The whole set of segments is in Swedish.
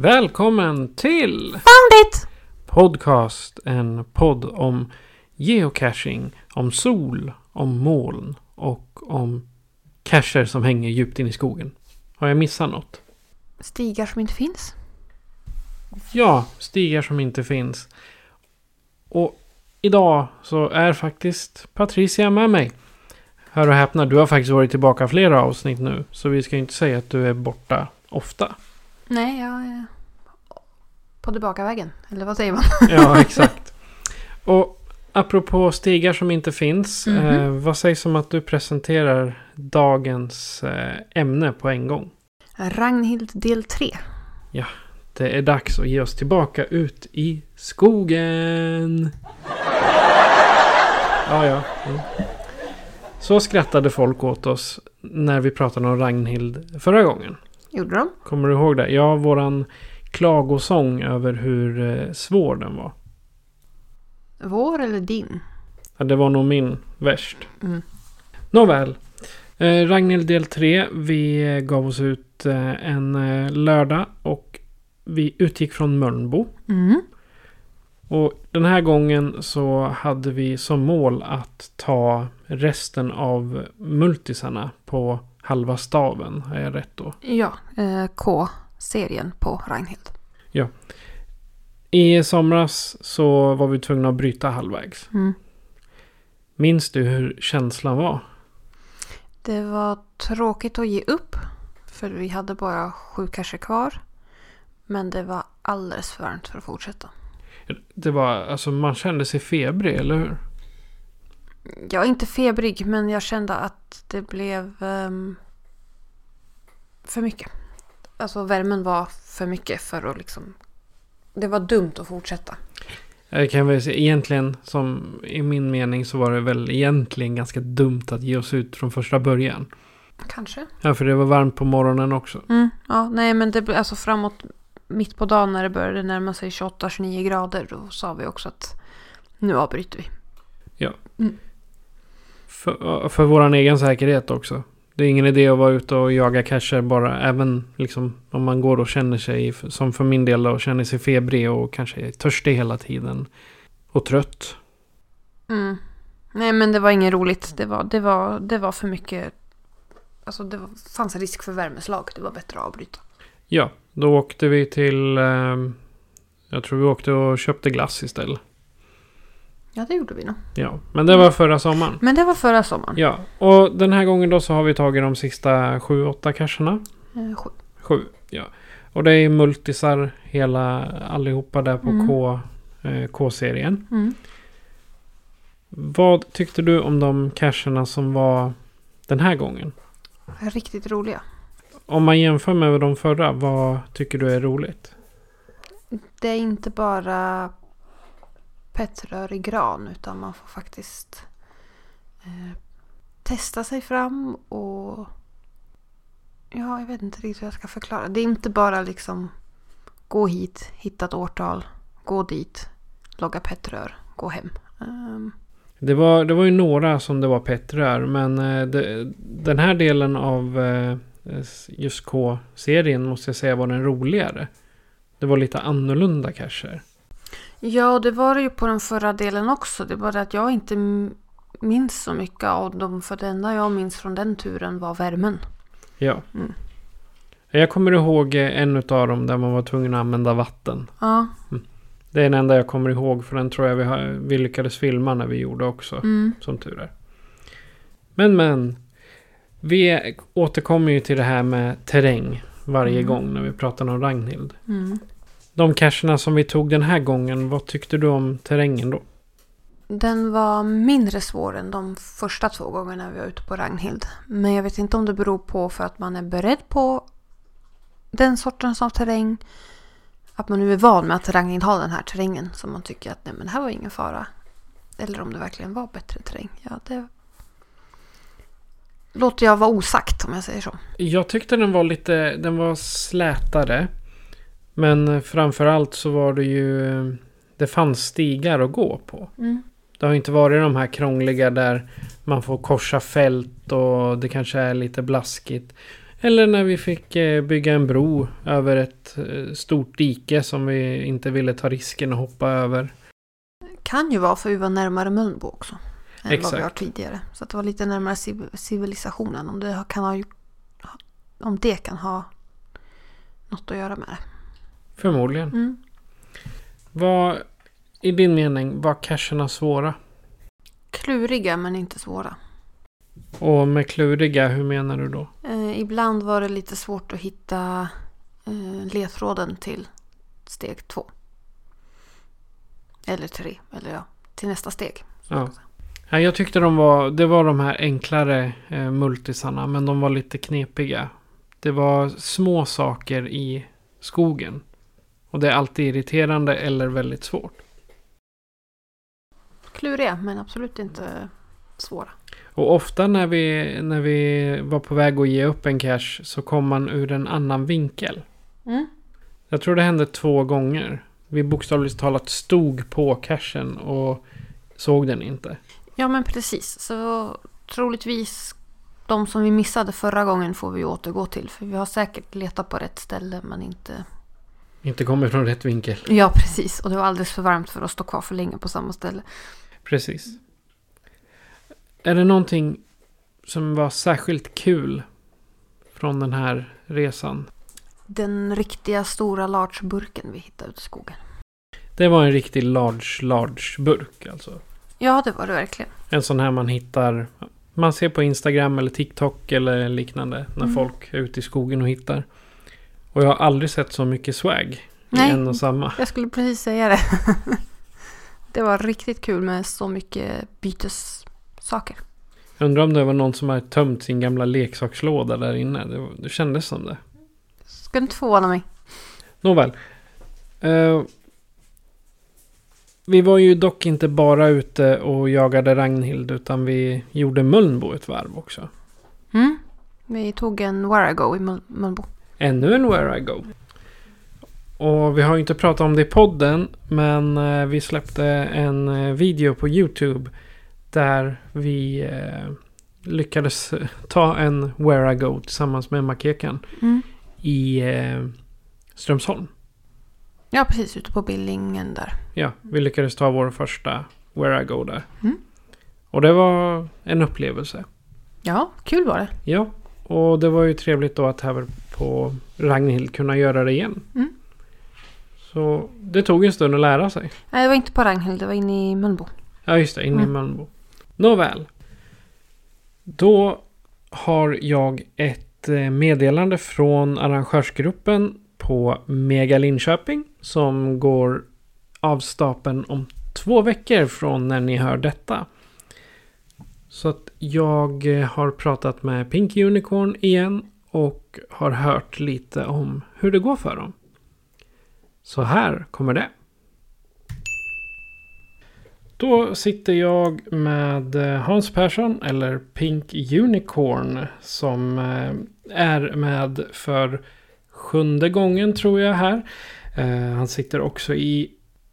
Välkommen till Found it! Podcast. En podd om geocaching, om sol, om moln och om cacher som hänger djupt in i skogen. Har jag missat något? Stigar som inte finns. Ja, stigar som inte finns. Och idag så är faktiskt Patricia med mig. Hör och häpna, du har faktiskt varit tillbaka flera avsnitt nu. Så vi ska inte säga att du är borta ofta. Nej, jag på tillbakavägen. Eller vad säger man? Ja, exakt. Och apropå stigar som inte finns. eh, vad sägs om att du presenterar dagens eh, ämne på en gång? Ragnhild del 3. Det är dags att ge oss tillbaka ut i skogen. Ja, ja. Mm. Så skrattade folk åt oss när vi pratade om Ragnhild förra gången. Gjorde de? Kommer du ihåg det? Ja, våran klagosång över hur eh, svår den var. Vår eller din? Ja, det var nog min värst. Mm. Nåväl. Eh, Ragnhild del 3. Vi eh, gav oss ut en lördag och vi utgick från Mölnbo. Mm. Och den här gången så hade vi som mål att ta resten av multisarna på halva staven. Är jag rätt då? Ja, eh, K-serien på Ragnhild. I somras så var vi tvungna att bryta halvvägs. Mm. Minns du hur känslan var? Det var tråkigt att ge upp. För vi hade bara sju cacher kvar. Men det var alldeles för varmt för att fortsätta. Det var, alltså man kände sig febrig, eller hur? Jag är inte febrig men jag kände att det blev ehm, för mycket. Alltså värmen var för mycket för att liksom... Det var dumt att fortsätta. Jag kan väl säga egentligen, som i min mening så var det väl egentligen ganska dumt att ge oss ut från första början. Kanske. Ja, för det var varmt på morgonen också. Mm, ja, nej men det alltså framåt mitt på dagen när det började närma sig 28-29 grader. Då sa vi också att nu avbryter vi. För, för våran egen säkerhet också. Det är ingen idé att vara ute och jaga cacher bara. Även liksom om man går och känner sig, som för min del då, känner sig febrig och kanske är törstig hela tiden. Och trött. Mm. Nej men det var inget roligt. Det var, det var, det var för mycket. Alltså det var, fanns en risk för värmeslag. Det var bättre att avbryta. Ja, då åkte vi till... Eh, jag tror vi åkte och köpte glass istället. Ja det gjorde vi nog. Ja, men det var förra sommaren. Men det var förra sommaren. Ja, och den här gången då så har vi tagit de sista sju, åtta cacherna. Eh, sju. Sju, ja. Och det är multisar hela allihopa där på Mm. K, eh, K-serien. Mm. Vad tyckte du om de cacherna som var den här gången? Riktigt roliga. Om man jämför med de förra, vad tycker du är roligt? Det är inte bara pettrör i gran utan man får faktiskt eh, testa sig fram och ja, jag vet inte riktigt hur jag ska förklara. Det är inte bara liksom gå hit, hitta ett årtal, gå dit, logga petrör, gå hem. Um. Det var, det var ju några som det var petrör, men eh, det, den här delen av eh, just K-serien måste jag säga var den roligare. Det var lite annorlunda kanske. Ja, det var det ju på den förra delen också. Det var det att jag inte minns så mycket av dem. För det enda jag minns från den turen var värmen. Ja. Mm. Jag kommer ihåg eh, en av dem där man var tvungen att använda vatten. Ja, Det är den enda jag kommer ihåg för den tror jag vi, har, vi lyckades filma när vi gjorde också. Mm. Som tur är. Men men. Vi återkommer ju till det här med terräng varje Mm. gång när vi pratar om Ragnhild. De cacherna som vi tog den här gången, vad tyckte du om terrängen då? Den var mindre svår än de första två gångerna vi var ute på Ragnhild. Men jag vet inte om det beror på för att man är beredd på den sortens av terräng. Att man nu är van med att Ragnhild har den här terrängen. Så man tycker att nej men det här var ingen fara. Eller om det verkligen var bättre terräng. Ja, det låter jag vara osagt om jag säger så. Jag tyckte den var lite, den var slätare. Men framförallt så var det ju, det fanns stigar att gå på. Det har inte varit de här krångliga där man får korsa fält och det kanske är lite blaskigt. Eller när vi fick eh, bygga en bro över ett eh, stort dike som vi inte ville ta risken att hoppa över. Kan ju vara för vi var närmare Mölnbo också. Än vad vi Exakt. var tidigare. Så att det var lite närmare civ- civilisationen. Om det kan ha, om det kan ha något att göra med det. Förmodligen. Mm. Vad, i din mening, var cacherna svåra? Kluriga men inte svåra. Och med kluriga, hur menar du då? Eh, ibland var det lite svårt att hitta eh, ledtråden till steg två. Eller tre, eller ja, till nästa steg. Ja. Ja, jag tyckte de var, det var de här enklare eh, multisarna, men de var lite knepiga. Det var små saker i skogen. Och det är alltid irriterande eller väldigt svårt. Kluriga men absolut inte svåra. Och ofta när vi, när vi var på väg att ge upp en cache så kom man ur en annan vinkel. Mm. Jag tror det hände två gånger. Vi bokstavligt talat stod på cachen och såg den inte. Ja men precis. Så troligtvis de som vi missade förra gången får vi återgå till. För vi har säkert letat på rätt ställe men inte... Inte kommer från rätt vinkel. Ja precis. Och det var alldeles för varmt för att stå kvar för länge på samma ställe. Precis. Är det någonting som var särskilt kul från den här resan? Den riktiga stora large-burken vi hittade ute i skogen. Det var en riktig large, large burk alltså. Ja det var det verkligen. En sån här man hittar. Man ser på Instagram eller TikTok eller liknande. När Mm. folk är ute i skogen och hittar. Och jag har aldrig sett så mycket swag. I Nej. en och samma. Jag skulle precis säga det. det var riktigt kul med så mycket bytessaker. Jag undrar om det var någon som har tömt sin gamla leksakslåda där inne. Det, det kändes som det. Skulle inte förvåna mig. Nåväl. Eh, vi var ju dock inte bara ute och jagade Ragnhild utan vi gjorde Mölnbo ett varv också. Mm. Vi tog en Where I i Mölnbo. Ännu en Where I Go. Och vi har ju inte pratat om det i podden men eh, vi släppte en eh, video på YouTube där vi eh, lyckades ta en Where I Go tillsammans med Makekan Mm. i Strömsholm. Ja precis, ute på Billingen där. Ja, vi lyckades ta vår första Where I Go där. Mm. Och det var en upplevelse. Ja, kul var det. Ja, och det var ju trevligt då att på Ragnhild kunna göra det igen. Mm. Så det tog en stund att lära sig. Nej, det var inte på Ragnhild, det var inne i Mölnbo. Ja, just det, inne i Mm. Mölnbo. Nåväl. Då har jag ett eh, meddelande från arrangörsgruppen på Mega Linköping som går av stapeln om två veckor från när ni hör detta. Så att jag eh, har pratat med Pink Unicorn igen och har hört lite om hur det går för dem. Så här kommer det. Då sitter jag med eh, Hans Persson, eller Pink Unicorn, som eh, är med för sjunde gången tror jag här. Eh, han sitter också i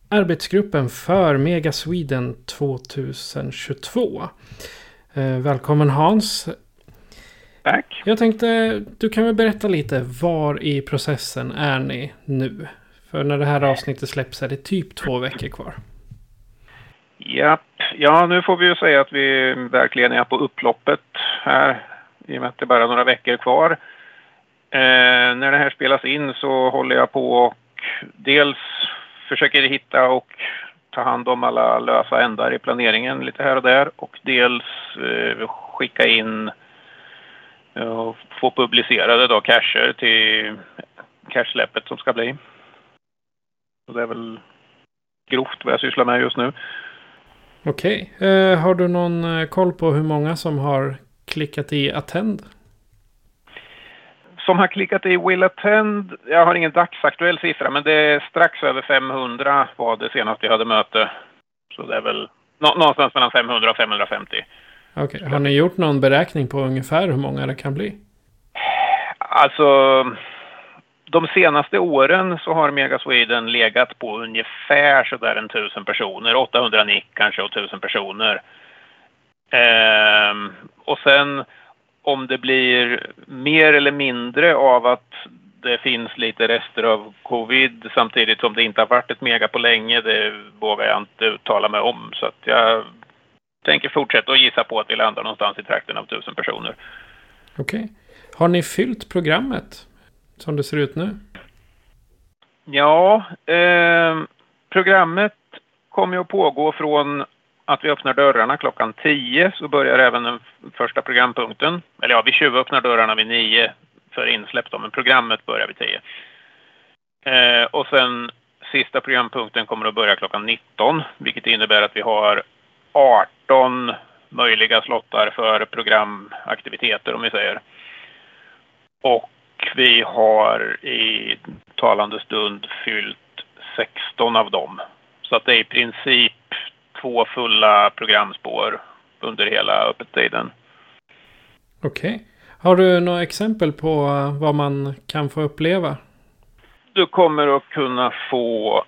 arbetsgruppen för Mega Sweden 2022. Välkommen Hans. Tack. Jag tänkte, du kan väl berätta lite, var i processen är ni nu? För när det här avsnittet släpps är det typ två veckor kvar. Japp. Ja, nu får vi ju säga att vi verkligen är på upploppet här. I och med att det bara är några veckor kvar. Eh, när det här spelas in så håller jag på och dels försöker hitta och ta hand om alla lösa ändar i planeringen lite här och där och dels eh, skicka in och få publicerade då cacher till cache-släppet som ska bli. Så det är väl grovt vad jag sysslar med just nu. Okej. Eh, har du någon eh, koll på hur många som har klickat i Attend? Som har klickat i Will Attend, jag har ingen dagsaktuell siffra, men det är strax över 500 var det senast vi hade möte. Så det är väl nå någonstans mellan 500 och 550. Okej. Har ni gjort någon beräkning på ungefär hur många det kan bli? Alltså, de senaste åren så har Mega Sweden legat på ungefär sådär en tusen personer. 800 nick kanske och tusen personer. Ehm, och sen om det blir mer eller mindre av att det finns lite rester av covid samtidigt som det inte har varit ett mega på länge, det vågar jag inte uttala mig om. Så att jag tänker fortsätta att gissa på att vi landar någonstans i trakten av tusen personer. Okej. Har ni fyllt programmet som det ser ut nu? Ja, eh, programmet kommer att pågå från att vi öppnar dörrarna klockan 10 så börjar även den första programpunkten. Eller ja, vi tjuvöppnar dörrarna vid 9 för insläpp då, men programmet börjar vid 10. Eh, och sen sista programpunkten kommer att börja klockan 19, vilket innebär att vi har 18 möjliga slottar för programaktiviteter om vi säger. Och vi har i talande stund fyllt 16 av dem. Så att det är i princip två fulla programspår under hela öppettiden. Okej. Har du några exempel på eh, vad man kan få uppleva? Du kommer att kunna få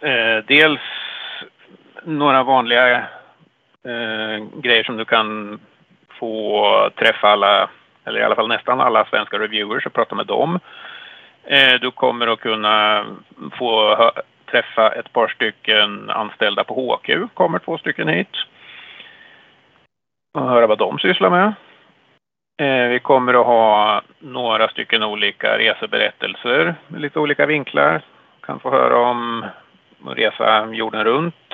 eh, dels några vanliga eh, grejer som du kan få träffa alla, eller i alla fall nästan alla svenska reviewers och prata med dem. Eh, du kommer att kunna få träffa ett par stycken anställda på HQ, kommer två stycken hit. Och höra vad de sysslar med. Eh, vi kommer att ha några stycken olika reseberättelser med lite olika vinklar. Du kan få höra om att resa jorden runt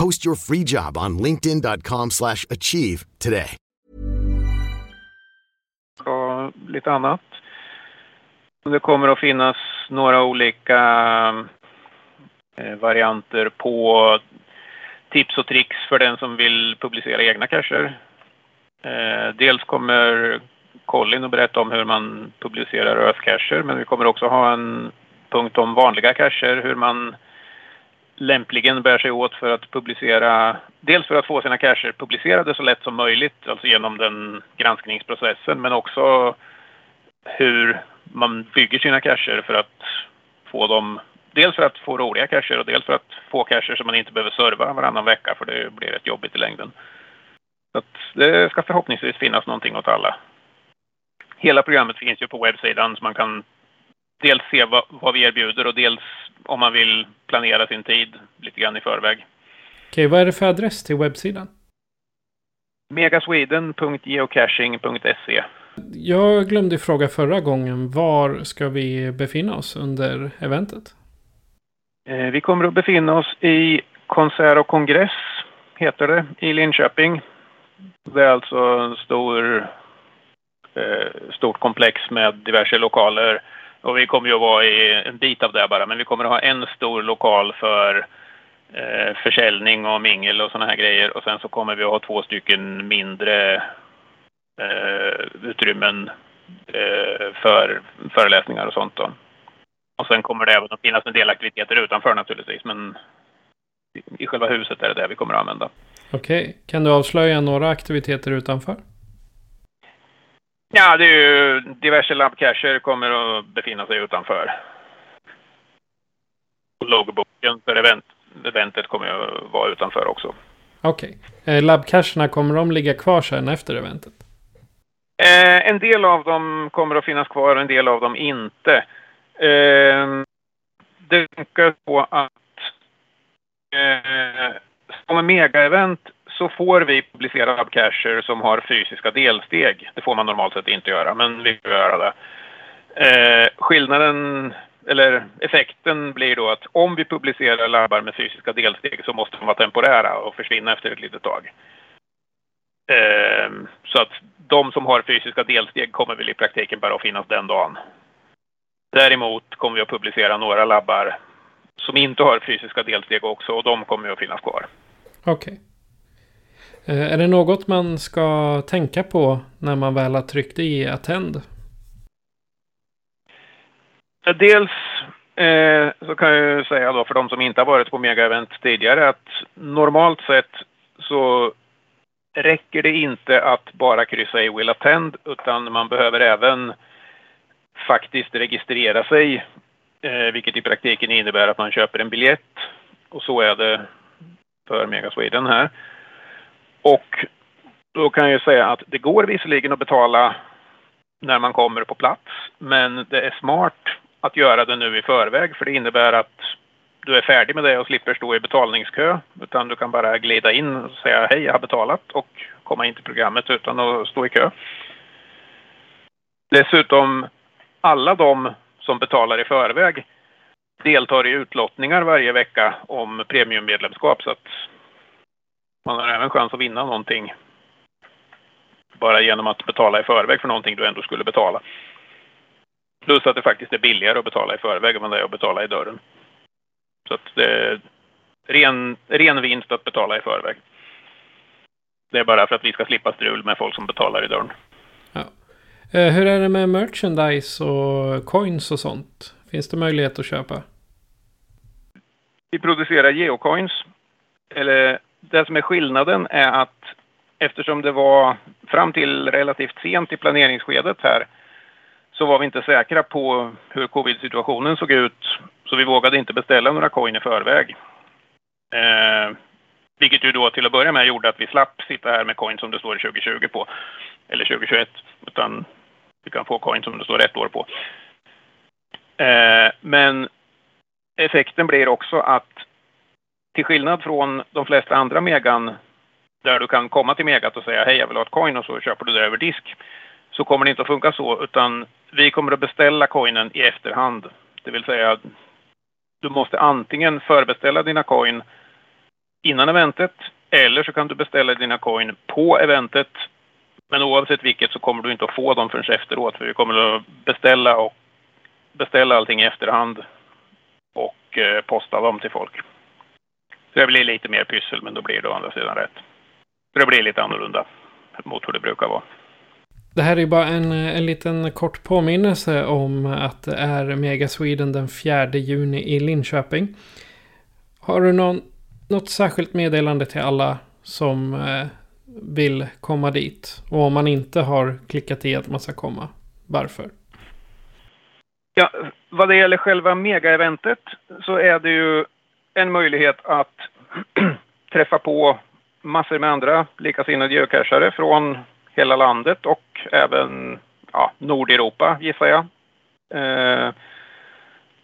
Post your free job on linkedin.com slash achieve today. och lite annat. Det kommer att finnas några olika eh, varianter på tips och tricks för den som vill publicera egna cacher. Eh, dels kommer Colin att berätta om hur man publicerar öf men vi kommer också ha en punkt om vanliga cacher, hur man lämpligen bär sig åt för att publicera, dels för att få sina cacher publicerade så lätt som möjligt, alltså genom den granskningsprocessen, men också hur man bygger sina cacher för att få dem, dels för att få roliga cacher och dels för att få cacher som man inte behöver serva varannan vecka för det blir rätt jobbigt i längden. Så att det ska förhoppningsvis finnas någonting åt alla. Hela programmet finns ju på webbsidan så man kan dels se vad, vad vi erbjuder och dels om man vill planera sin tid lite grann i förväg. Okej, vad är det för adress till webbsidan? megasweden.geocaching.se Jag glömde fråga förra gången. Var ska vi befinna oss under eventet? Eh, Vi kommer att befinna oss i Konsert och kongress, heter det, i Linköping. Det är alltså en stor, eh, stort komplex med diverse lokaler och vi kommer ju att vara i en bit av det bara, men vi kommer att ha en stor lokal för eh, försäljning och mingel och sådana här grejer. Och sen så kommer vi att ha två stycken mindre eh, utrymmen eh, för föreläsningar och sånt. Då. Och sen kommer det även att finnas en del aktiviteter utanför naturligtvis, men i själva huset är det det vi kommer att använda. Okej, kan du avslöja några aktiviteter utanför? Ja, det är ju diverse labbcacher kommer att befinna sig utanför. Loggboken för event, eventet kommer att vara utanför också. Okej. Eh, labbcacherna, kommer de ligga kvar sen efter eventet? Eh, en del av dem kommer att finnas kvar och en del av dem inte. Eh, det funkar på att eh, som mega-event så får vi publicera webcacher som har fysiska delsteg. Det får man normalt sett inte göra, men vi får göra det. Eh, skillnaden, eller effekten blir då att om vi publicerar labbar med fysiska delsteg så måste de vara temporära och försvinna efter ett litet tag. Eh, så att de som har fysiska delsteg kommer väl i praktiken bara att finnas den dagen. Däremot kommer vi att publicera några labbar som inte har fysiska delsteg också och de kommer att finnas kvar. Okej. Okay. Eh, är det något man ska tänka på när man väl har tryckt i Attend? Dels eh, så kan jag säga då för de som inte har varit på mega-event tidigare att normalt sett så räcker det inte att bara kryssa i Will Attend utan man behöver även faktiskt registrera sig eh, vilket i praktiken innebär att man köper en biljett och så är det för Mega Sweden här. Och då kan jag säga att det går visserligen att betala när man kommer på plats, men det är smart att göra det nu i förväg för det innebär att du är färdig med det och slipper stå i betalningskö. Utan du kan bara glida in och säga hej, jag har betalat och komma in till programmet utan att stå i kö. Dessutom, alla de som betalar i förväg deltar i utlottningar varje vecka om premiummedlemskap så att man har även chans att vinna någonting bara genom att betala i förväg för någonting du ändå skulle betala. Plus att det faktiskt är billigare att betala i förväg än det är att betala i dörren. Så att det är ren, ren vinst att betala i förväg. Det är bara för att vi ska slippa strul med folk som betalar i dörren. Eh, Hur är det med merchandise och coins och sånt? Finns det möjlighet att köpa? Vi producerar geocoins. Eller det som är skillnaden är att eftersom det var fram till relativt sent i planeringsskedet här så var vi inte säkra på hur covid-situationen såg ut. Så vi vågade inte beställa några coin i förväg. Eh, vilket ju då till att börja med gjorde att vi slapp sitta här med coin som det står 2020 på. Eller 2021. Utan vi kan få coin som det står ett år på. Eh, men effekten blir också att till skillnad från de flesta andra megan där du kan komma till megat och säga hej jag vill ha ett coin och så köper du det över disk. Så kommer det inte att funka så utan vi kommer att beställa coinen i efterhand. Det vill säga du måste antingen förbeställa dina coin innan eventet eller så kan du beställa dina coin på eventet. Men oavsett vilket så kommer du inte att få dem förrän efteråt för vi kommer att beställa och beställa allting i efterhand och eh, posta dem till folk. Det blir lite mer pyssel men då blir det å andra sidan rätt. Så det blir lite annorlunda mot hur det brukar vara. Det här är ju bara en, en liten kort påminnelse om att det är Mega Sweden den 4 juni i Linköping. Har du någon, något särskilt meddelande till alla som eh, vill komma dit? Och om man inte har klickat i att man ska komma, varför? Ja, vad det gäller själva mega-eventet så är det ju en möjlighet att träffa på massor med andra likasinnade geocachare från hela landet och även ja, Nordeuropa gissar jag. Eh,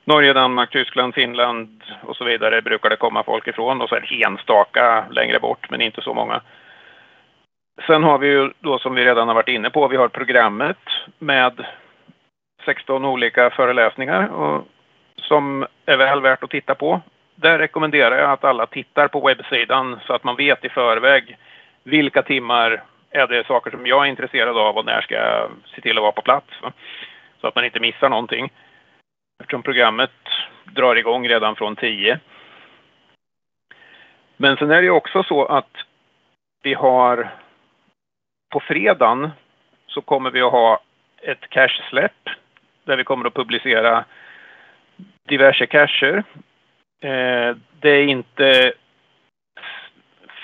Norge, Danmark, Tyskland, Finland och så vidare brukar det komma folk ifrån och så är enstaka längre bort men inte så många. Sen har vi ju då som vi redan har varit inne på, vi har programmet med 16 olika föreläsningar och, som är väl värt att titta på. Där rekommenderar jag att alla tittar på webbsidan så att man vet i förväg vilka timmar är det saker som jag är intresserad av och när ska jag se till att vara på plats. Så att man inte missar någonting. Eftersom programmet drar igång redan från 10. Men sen är det också så att vi har på fredagen så kommer vi att ha ett cache-släpp där vi kommer att publicera diverse cacher. Eh, det är inte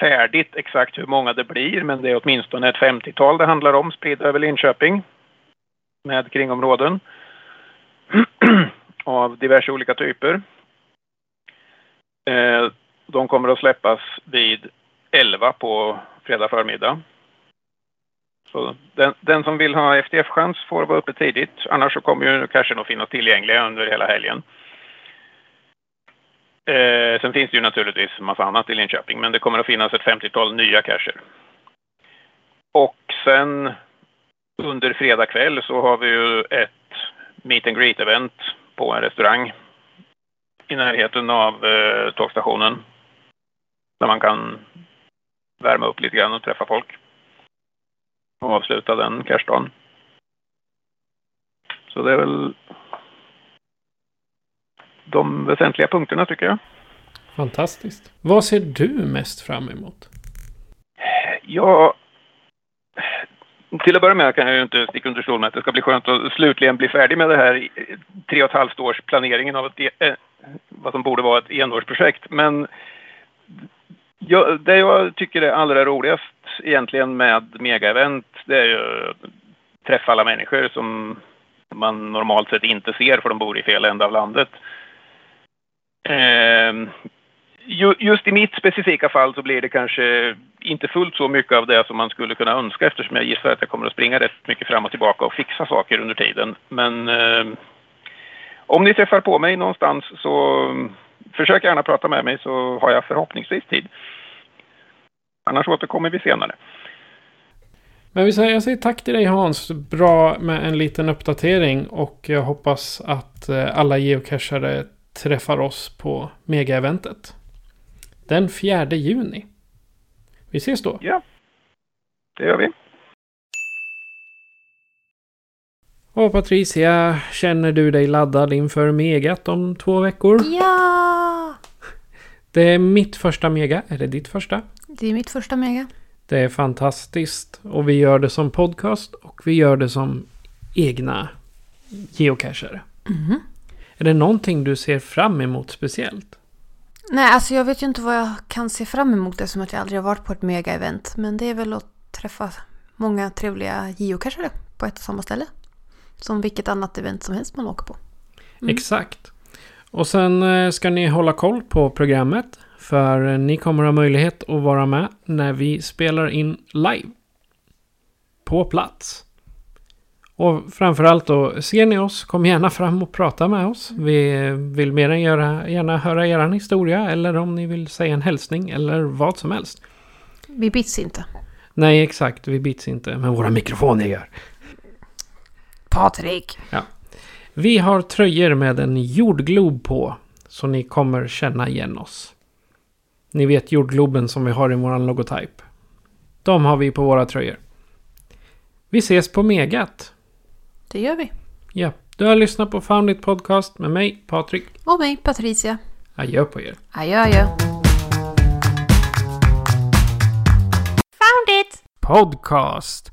färdigt exakt hur många det blir, men det är åtminstone ett 50-tal det handlar om spridda över Linköping med kringområden av diverse olika typer. Eh, de kommer att släppas vid 11 på fredag förmiddag. Så den, den som vill ha FTF-chans får vara uppe tidigt. Annars så kommer ju kanske att finnas tillgängliga under hela helgen. Eh, sen finns det ju naturligtvis massa annat i Linköping, men det kommer att finnas ett 50-tal nya cacher. Och sen under fredag kväll så har vi ju ett meet and greet-event på en restaurang i närheten av eh, tågstationen. Där man kan värma upp lite grann och träffa folk. Och avsluta den cashdagen. Så det är väl de väsentliga punkterna tycker jag. Fantastiskt. Vad ser du mest fram emot? Ja, till att börja med kan jag ju inte sticka under stol med att det ska bli skönt att slutligen bli färdig med det här tre och ett halvt års planeringen av ett, eh, vad som borde vara ett enårsprojekt. Men jag, det jag tycker är allra roligast egentligen med megaevent, det är ju att träffa alla människor som man normalt sett inte ser för de bor i fel ända av landet. Ehm, just i mitt specifika fall så blir det kanske inte fullt så mycket av det som man skulle kunna önska eftersom jag gissar att jag kommer att springa rätt mycket fram och tillbaka och fixa saker under tiden. Men eh, om ni träffar på mig någonstans så försök gärna prata med mig så har jag förhoppningsvis tid. Annars återkommer vi senare. Men vi säger, jag säger tack till dig Hans. Bra med en liten uppdatering och jag hoppas att eh, alla geocachare träffar oss på megaeventet. Den 4 juni. Vi ses då. Ja, det gör vi. Och Patricia, känner du dig laddad inför Megat om två veckor? Ja! Det är mitt första Mega. Är det ditt första? Det är mitt första mega. Det är fantastiskt. Och vi gör det som podcast och vi gör det som egna geocachare. Mhm. Är det någonting du ser fram emot speciellt? Nej, alltså jag vet ju inte vad jag kan se fram emot eftersom att jag aldrig har varit på ett mega-event. Men det är väl att träffa många trevliga geocachare på ett och samma ställe. Som vilket annat event som helst man åker på. Exakt. Och sen eh, ska ni hålla koll på programmet. För eh, ni kommer ha möjlighet att vara med när vi spelar in live. På plats. Och framförallt då, ser ni oss, kom gärna fram och prata med oss. Vi eh, vill mer än göra, gärna höra er historia eller om ni vill säga en hälsning eller vad som helst. Vi bits inte. Nej, exakt. Vi bits inte, men våra mikrofoner gör. Patrik! Vi har tröjor med en jordglob på. Så ni kommer känna igen oss. Ni vet jordgloben som vi har i våran logotyp. De har vi på våra tröjor. Vi ses på Megat. Det gör vi. Ja, du har lyssnat på Found It Podcast med mig, Patrik. Och mig, Patricia. Adjö på er. Adjö, adjö. Found it! Podcast.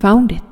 found it.